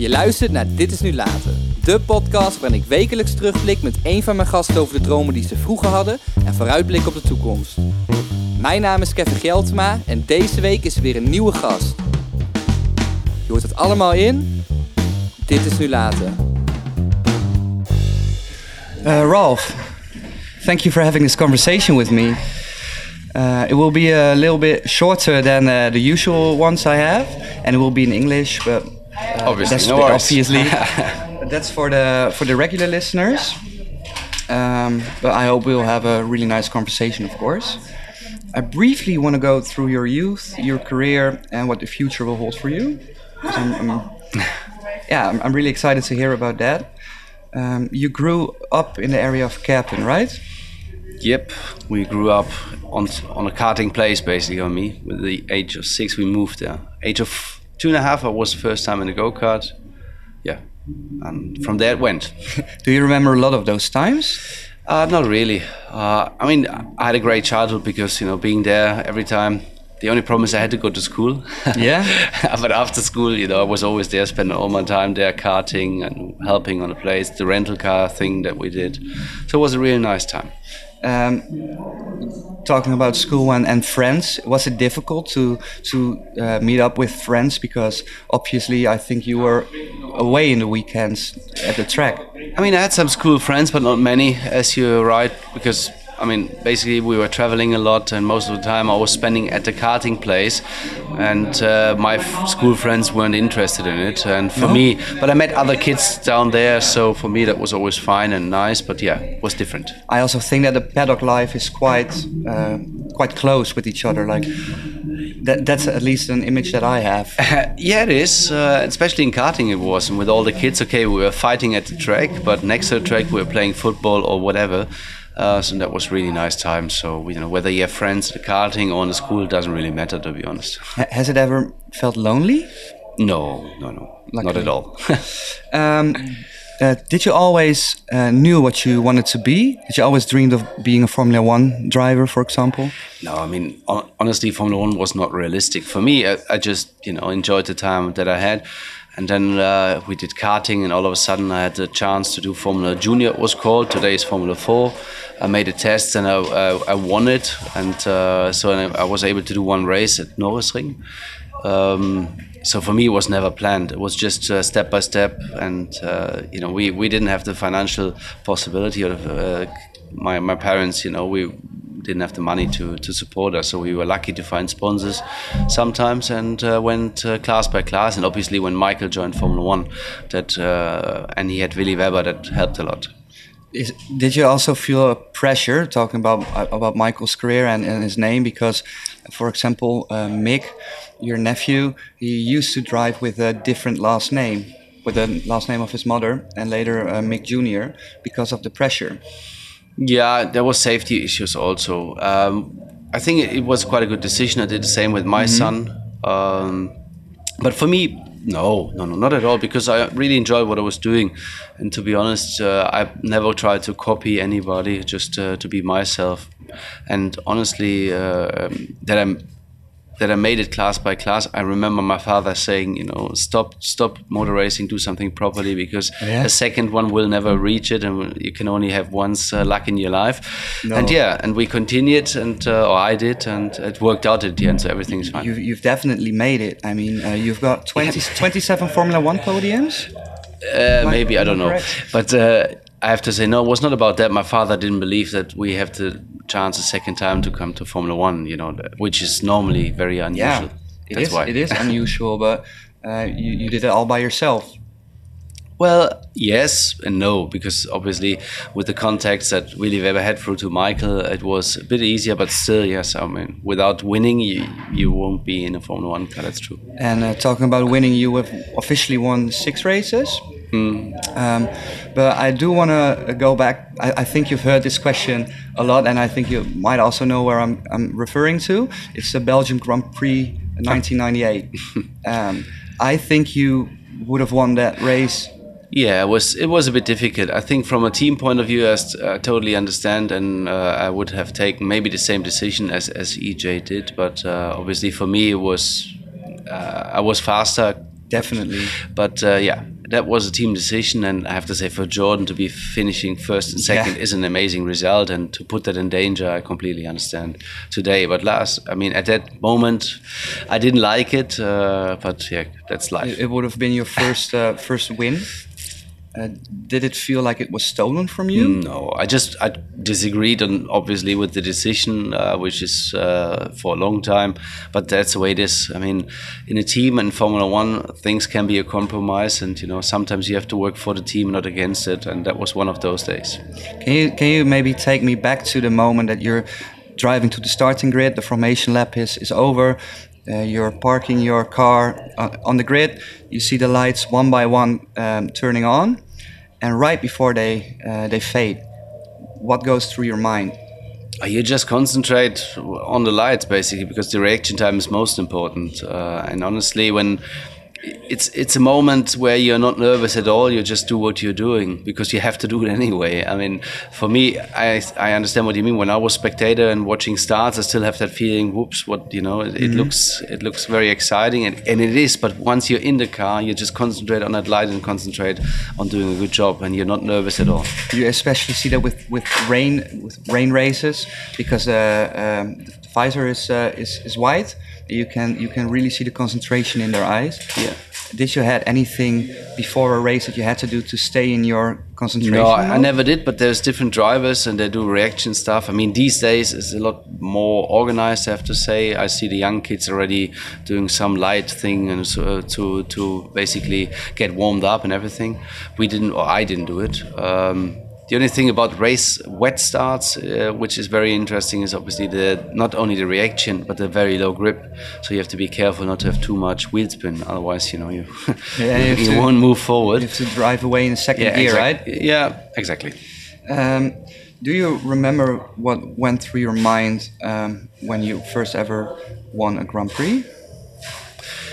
Je luistert naar Dit is Nu Later. De podcast waarin ik wekelijks terugblik met een van mijn gasten over de dromen die ze vroeger hadden en vooruitblik op de toekomst. Mijn naam is Kevin Geltema en deze week is er weer een nieuwe gast. Je hoort het allemaal in Dit is Nu Later. Uh, Ralph, thank you for having this conversation with me. Uh, it will be a little bit shorter than uh, the usual ones I have, and it will be in English, but obviously, that's no obviously that's for the for the regular listeners. Um, but I hope we'll have a really nice conversation, of course. I briefly want to go through your youth, your career, and what the future will hold for you. I'm, I'm, yeah, I'm, I'm, really excited to hear about that. Um, you grew up in the area of Kerpen, right? Yep, we grew up on on a karting place basically on me. With the age of six, we moved there. Age of two and a half, I was the first time in a go kart. Yeah, and from there it went. Do you remember a lot of those times? Uh, not really. Uh, I mean, I had a great childhood because you know being there every time. The only problem is I had to go to school. Yeah. but after school, you know, I was always there, spending all my time there, karting and helping on the place, the rental car thing that we did. So it was a really nice time. Um, talking about school and, and friends, was it difficult to to uh, meet up with friends? Because obviously, I think you were away in the weekends at the track. I mean, I had some school friends, but not many, as you're right, because I mean, basically, we were traveling a lot, and most of the time I was spending at the karting place, and uh, my school friends weren't interested in it. And for no? me, but I met other kids down there, so for me that was always fine and nice. But yeah, it was different. I also think that the paddock life is quite, uh, quite close with each other. Like that, that's at least an image that I have. yeah, it is. Uh, especially in karting, it was, and with all the kids. Okay, we were fighting at the track, but next to the track we were playing football or whatever. Uh, so that was really nice time. So you know whether you have friends at karting or in the school doesn't really matter to be honest. Has it ever felt lonely? No, no, no, Luckily. not at all. um, uh, did you always uh, knew what you wanted to be? Did you always dreamed of being a Formula One driver, for example? No, I mean honestly, Formula One was not realistic for me. I, I just you know enjoyed the time that I had. And then uh, we did karting, and all of a sudden I had the chance to do Formula Junior. It was called today is Formula Four. I made a test and I, I, I won it, and uh, so I was able to do one race at Norrisring. Um, so for me, it was never planned. It was just uh, step by step, and uh, you know, we, we didn't have the financial possibility of uh, my my parents. You know, we didn't have the money to, to support us. So we were lucky to find sponsors sometimes and uh, went uh, class by class. And obviously, when Michael joined Formula One, that uh, and he had Willy Weber, that helped a lot. Is, did you also feel a pressure talking about about Michael's career and, and his name? Because, for example, uh, Mick, your nephew, he used to drive with a different last name, with the last name of his mother, and later uh, Mick Jr. because of the pressure. Yeah, there was safety issues also. Um, I think it was quite a good decision. I did the same with my mm-hmm. son. Um, but for me, no, no, no, not at all. Because I really enjoyed what I was doing, and to be honest, uh, I never tried to copy anybody. Just uh, to be myself, and honestly, uh, um, that I'm that I made it class by class. I remember my father saying, you know, stop, stop motor racing, do something properly because yeah. a second one will never reach it, and you can only have once uh, luck in your life. No. And yeah, and we continued, and uh, or I did, and it worked out at the end, so everything's fine. You've, you've definitely made it. I mean, uh, you've got 20, 27 Formula One podiums. Uh, maybe I don't know, but uh, I have to say no. It was not about that. My father didn't believe that we have the chance a second time to come to Formula One. You know, which is normally very unusual. Yeah, it That's is, Why. It is unusual, but uh, you, you did it all by yourself. Well, yes and no, because obviously with the contacts that Willy Weber had through to Michael, it was a bit easier, but still, yes, I mean, without winning, you, you won't be in a Formula One car, that's true. And uh, talking about winning, you have officially won six races. Mm. Um, but I do want to go back. I, I, think you've heard this question a lot, and I think you might also know where I'm, I'm referring to. It's the Belgium Grand Prix 1998. um, I think you would have won that race. Yeah, it was it was a bit difficult. I think from a team point of view, I uh, totally understand, and uh, I would have taken maybe the same decision as as EJ did. But uh, obviously, for me, it was uh, I was faster Definitely. But uh, yeah, that was a team decision, and I have to say, for Jordan to be finishing first and second Yeah. is an amazing result, and to put that in danger, I completely understand today. But last, I mean, at that moment, I didn't like it, uh, but yeah, that's life. It, it would have been your first uh, first win. Uh, did it feel like it was stolen from you? No, I just I disagreed on obviously with the decision, uh, which is uh, for a long time, but that's the way it is. I mean, in a team in Formula One, things can be a compromise, and you know sometimes you have to work for the team, not against it, and that was one of those days. Can you can you maybe take me back to the moment that you're driving to the starting grid? The formation lap is is over. Uh, you're parking your car uh, on the grid. You see the lights one by one um, turning on, and right before they uh, they fade, what goes through your mind? Uh, You just concentrate on the lights basically because the reaction time is most important. Uh, and honestly, when it's it's a moment where you're not nervous at all, you just do what you're doing because you have to do it anyway. I mean, for me, I I understand what you mean. When I was spectator and watching starts, I still have that feeling. Whoops! What you know? It, it looks it looks very exciting, and, and it is. But once you're in the car, you just concentrate on that light and concentrate on doing a good job, and you're not nervous at all. You especially see that with, with rain with rain races because uh, um, the visor is uh, is is white. You can you can really see the concentration in their eyes. Yeah. Did you had anything before a race that you had to do to stay in your concentration? No, I, I never did, but there's different drivers and they do reaction stuff. I mean, these days it's a lot more organized, I have to say. I see the young kids already doing some light thing and so to to basically get warmed up and everything. We didn't, or I didn't do it. Um, the only thing about race wet starts, uh, which is very interesting, is obviously the not only the reaction but the very low grip. So you have to be careful not to have too much wheel spin, otherwise, you know, you Yeah, you you to- won't move forward. You have to drive away in the second gear, right? Yeah, exactly. Um, do you remember what went through your mind um, when you first ever won a Grand Prix?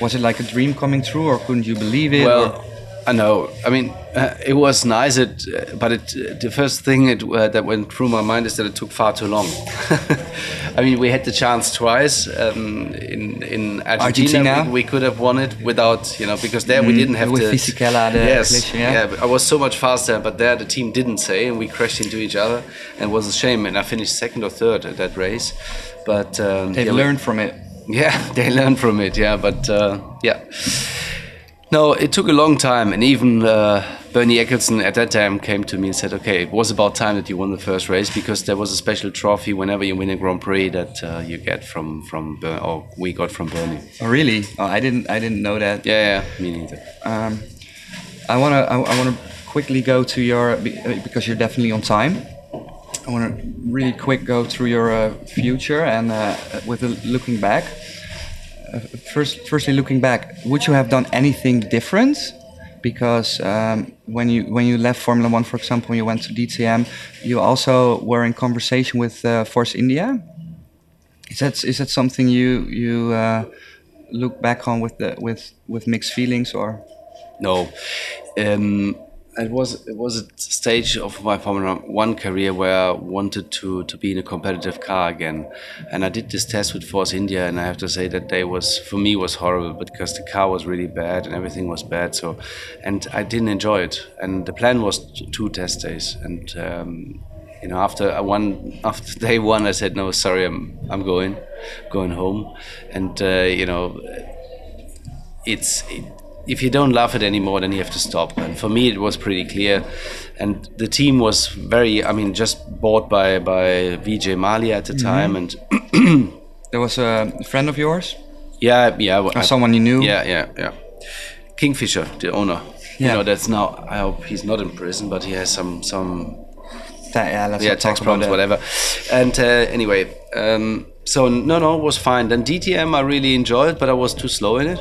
Was it like a dream coming true, or couldn't you believe it? or- Well, I know. I mean, uh, it was nice. It, uh, but it, uh, the first thing it, uh, that went through my mind is that it took far too long. I mean, we had the chance twice um, in in Argentina. Argentina. We, we could have won it without, you know, because there we didn't have with. Fisichella, the yes, collision, yeah. but I was so much faster, but there the team didn't say, and we crashed into each other, and it was a shame. And I finished second or third at that race, but um, They've yeah, learned from it. yeah, they learned from it. Yeah, but uh, yeah. No, it took a long time, and even uh, Bernie Ecclestone at that time came to me and said, "Okay, it was about time that you won the first race because there was a special trophy whenever you win a Grand Prix that uh, you get from from Ber- or we got from Bernie." Oh, really? Oh, I didn't. I didn't know that. Yeah, yeah, me neither. Um, I wanna. I, I wanna quickly go to your uh, because you're definitely on time. I wanna really quick go through your uh, future and uh, with a looking back. First, firstly, looking back, would you have done anything different? Because um, when you when you left Formula One, for example, when you went to DTM, you also were in conversation with uh, Force India. Is that is that something you you uh, look back on with the with with mixed feelings or? No, um, it was it was a stage of my Formula One career where I wanted to to be in a competitive car again, and I did this test with Force India, and I have to say that day was for me was horrible because the car was really bad and everything was bad. So, and I didn't enjoy it. And the plan was two test days, and um, you know after one after day one, I said no, sorry, I'm I'm going going home, and uh, you know it's it, if you don't love it anymore, then you have to stop. And for me, it was pretty clear. And the team was very, I mean, just bought by by Vijay Mallya at the time, and There was a friend of yours, yeah, yeah, well, or someone you knew. yeah, yeah, yeah. Kingfisher, the owner. Yeah. You know, that's now. I hope he's not in prison, but he has some some Ta- yeah, let's yeah, tax problems, whatever. And uh, anyway, um, so no, no, it was fine. Then DTM, I really enjoyed, but I was too slow in it.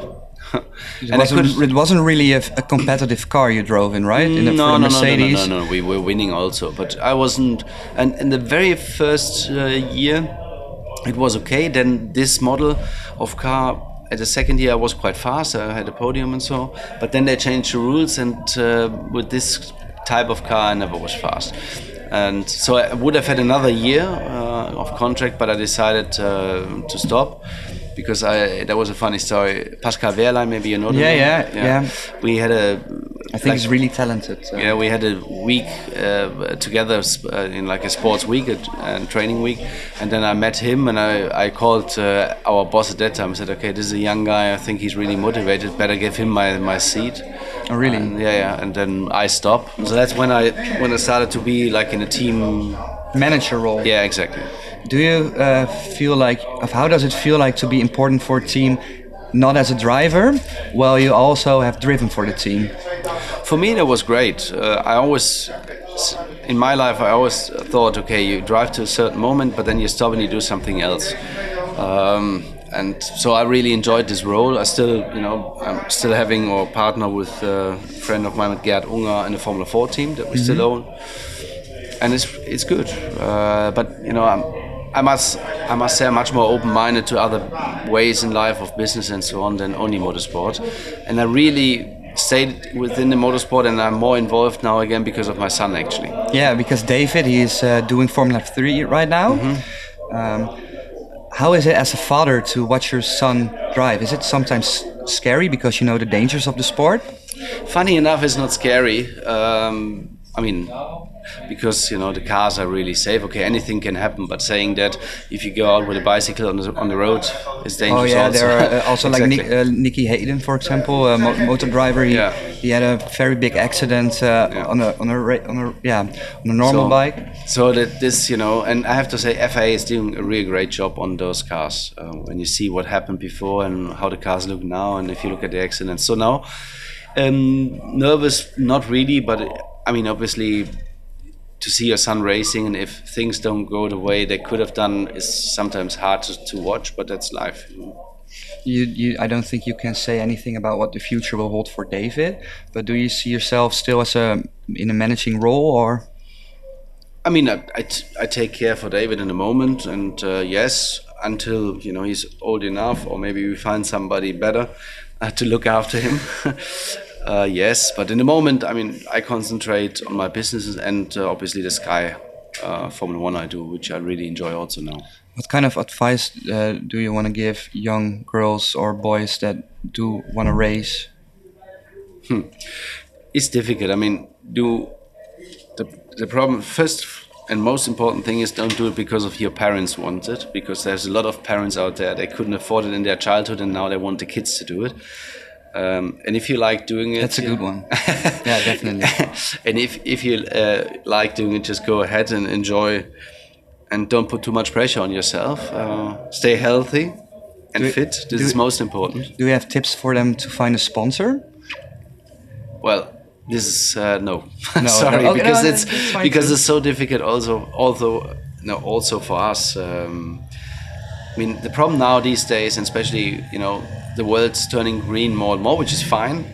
It and I couldn't- it wasn't really a, a competitive car you drove in, right? In the, no, no, no, no, no, no, no. We were winning also, but I wasn't. And in the very first uh, year, it was okay. Then this model of car. At the second year, I was quite fast. I had a podium and so. But then they changed the rules, and uh, with this type of car, I never was fast. And so I would have had another year uh, of contract, but I decided uh, to stop. Because I that was a funny story. Pascal Wehrlein, maybe you know. Yeah, name? yeah, yeah. We had a. I think he's really talented. so- Yeah, we had a week uh, together uh, in like a sports week and training week, and then I met him and I, I called uh, our boss at that time. I said, okay, this is a young guy. I think he's really motivated. Better give him my, my seat. Oh, really? And yeah, yeah. And then I stopped. So that's when I when I started to be like in a team. Manager role. Yeah, exactly. Do you uh, feel like, of how does it feel like to be important for a team, not as a driver, while you also have driven for the team? For me, that was great. Uh, I always, in my life, I always thought, okay, you drive to a certain moment, but then you stop and you do something else. Um, and so I really enjoyed this role. I still, you know, I'm still having or partner with a friend of mine, with Gerd Ungar, in the Formula 4 team that we still own, and it's it's good. Uh, but you know, I'm, I must I must say I'm much more open-minded to other ways in life of business and so on than only motorsport, and I really stayed within the motorsport and I'm more involved now again because of my son actually. Yeah, because David, he is uh, doing Formula 3 right now. Um, how is it as a father to watch your son drive? Is it sometimes scary because you know the dangers of the sport? Funny enough, it's not scary. Um, I mean, because you know the cars are really safe. Okay, anything can happen. But saying that if you go out with a bicycle on the, on the road, it's dangerous. Oh yeah, also. there are uh, also like Nick, uh, Nicky Hayden, for example, a mo- motor driver. He, Yeah. he had a very big accident uh, on a on a on a yeah on a normal So- bike. So that this, you know, and I have to say, FIA is doing a really great job on those cars. Uh, when you see what happened before and how the cars look now, and if you look at the accidents, so now, um, nervous, not really, but I mean, obviously, to see your son racing, and if things don't go the way they could have done, is sometimes hard to, to watch. But that's life. You? You, I don't think you can say anything about what the future will hold for David. But do you see yourself still as a in a managing role, or I mean, I, I, t- I take care for David in the moment, and uh, yes, until you know he's old enough, or maybe we find somebody better uh, to look after him. uh, yes, but in the moment, I mean, I concentrate on my businesses and uh, obviously the Sky uh, Formula One I do, which I really enjoy also now. what kind of advice uh, do you want to give young girls or boys that do want to race? It's difficult. I mean, do the the problem first and most important thing is don't do it because of your parents want it because there's a lot of parents out there they couldn't afford it in their childhood and now they want the kids to do it. Um, and if you like doing it, That's a good one. yeah, definitely. and if if you uh, like doing it, just go ahead and enjoy, and don't put too much pressure on yourself. Uh, stay healthy and Do- fit. This is most important. Do you have tips for them to find a sponsor? Well, this is uh, no. No, Sorry, okay, because no, it's fine because too. it's so difficult. Also, although no, also for us. Um, I mean, the problem now these days, and especially you know, the world's turning green more and more, which is fine.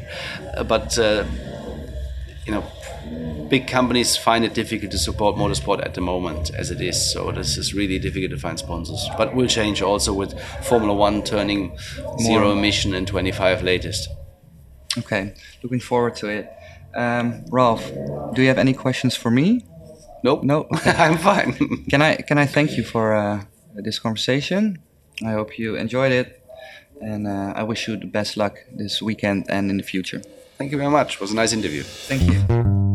Uh, but uh, you know, big companies find it difficult to support motorsport at the moment as it is. So this is really difficult to find sponsors. But will change also with Formula One turning zero emission in 25 latest. Okay, looking forward to it. Um, Ralf, do you have any questions for me? Nope. No? Okay. I'm fine. Can I can I thank you for uh, this conversation? I hope you enjoyed it, and uh, I wish you the best luck this weekend and in the future. Thank you very much. It was a nice interview. Thank you.